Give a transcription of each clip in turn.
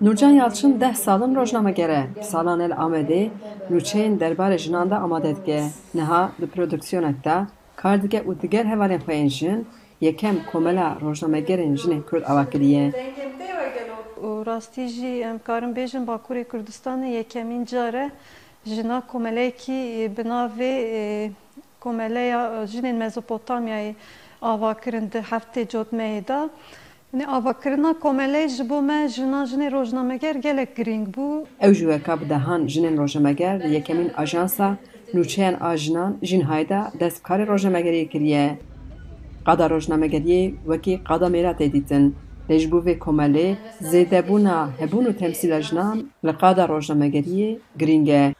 Nurcan Yalçın deh salın rojnamegere. Salan el Amedê nûçeyên derbarê jinan de amade dike. Niha di prodüksiyoneke de kar dike û diger hevalên xwe yên jin. Yekem komela rojnamegerên jinên Kurd ava kiriye. rastî jî em karin bêjin Bakurê Kurdistanê yekemîn care. Jina komeleyekî bi navê komeleya jinên Mezopotamyayê avakirin di heftê cotmeyê de. Nê avakirina komeleyê ji bo me jina jinê rojnameger gelek girîng bû. Ew ji weka bi dehan jinên rojnameger li yekemîn ajansa nûçeyên a jinan jînhayê de destkarê rojnamegeriyê kiriye. Qada rojnamegeriyê wekî qada mêratê dîtin. Lê ji bo vê komelê zêdebûna hebûn û temsîla jinan li qada rojnamegeriyê girîng e.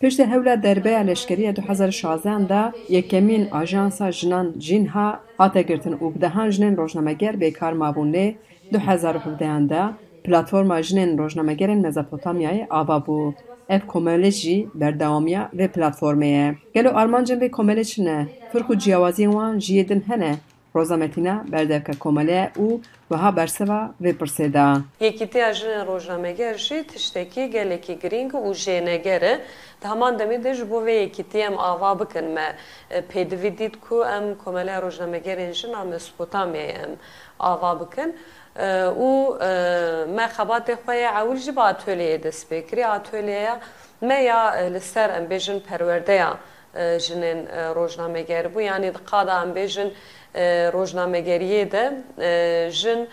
Piştî hewla derbeya leşkeriya 2016 de yekemîn ajansa jinan jînha hate girtin û bi dehan jinên rojnameger bêkar mabûn lê 2017 de platforma jinên rojnamegerên Mezopotamyayê ava bû. Ev komelê jî berdewamiya vê platformê ye. Gelo armancên vê komelê çi ne? Firk û ciyawaziyên wan jiyê din hene. Rozametîna berdevke komele û wiha berseva vê pirsê da. Yekîtiya jinên rojnameger jî tiştekî gelekî girîng û jêneger e. Heman demê de ji bo vê yekîtiyê em ava bikin me pêdivî dît ku em komeleya rojnamegerên jina Mesopotamyayê em ava bikin. û me xebatê xwe ya ewil jî bi atölyeyê dest pê kiriye atölyeya me ya li ser em bêjin perwerdeya جنین روزنامه گر بود یعنی دقت آن به جن روزنامه گریه ده جن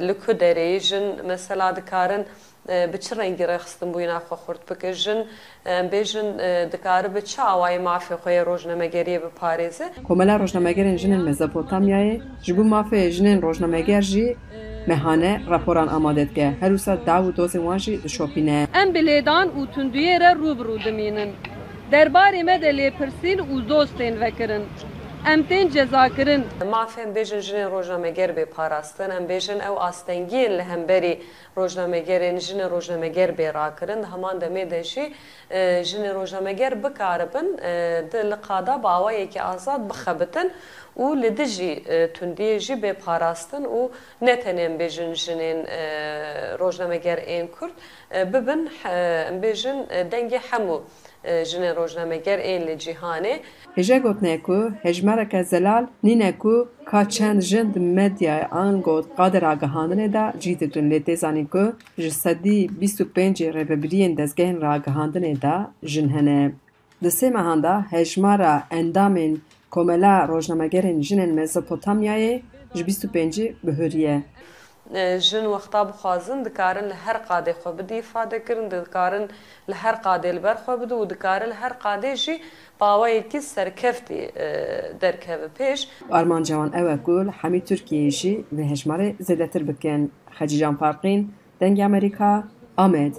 لکه دری جن مثلا دکارن بچه رنگی را خستم بوی نخواه خورد بکه جن به جن دکار بچه آوای مافی خوی روزنامه گریه به پاریزه کاملا روزنامه گر جنین مزبوطامیه جبو مافی جنین روزنامه گر جی مهانه رپورتان آماده که هر روز داوود دوزی وانجی دشوبینه. ام بلدان اوتندیه را روبرو دمینن. Derbarê me de lêpirsîn û dostên vekirin. Em tên cezakirin. Mafên bêjin jinên rojnameger bê parastin, em bêjin ew astengiyên li hemberî rojnamegerên jinê rojnameger bê rakirin. Heman demê de jî jinê rojnameger bikaribin di li qada bawayekî azad bixebitin û li dijî tundiyê jî bê parastin û ne tenê em bêjin jinên rojnameger ên Kurd bibin em bêjin dengê hemû جنه روجنه مگر این لجیهانی هجه گوتنه که هجمره که زلال نینه که که چند جند مدیا این گوت قادر آگهاندنه دا جیده دون لیده زانی که جسدی بیستو پینجی ریببریین دزگهن را آگهاندنه دا جنهنه دسی مهان دا هجمره اندامین کوملا روجنه مگرین جنهن مزا پوتامیای جبیستو پینجی بهوریه ژن وەختا بخوازن دکارن لە هەر قادێ خۆ بدی فادەکردن دکارن لە هەر قادێ لەبەر خۆ بدو و دکارن هەر قادێژی باوەیەکی سەرکەفتی دەرکەوە پێش ئارمان جوان ئەوە گول هەمی تورکیژی بە هێژمارە زێدەتر بکەن خەجیجان پارقین دەنگی ئەمریکا ئامێت.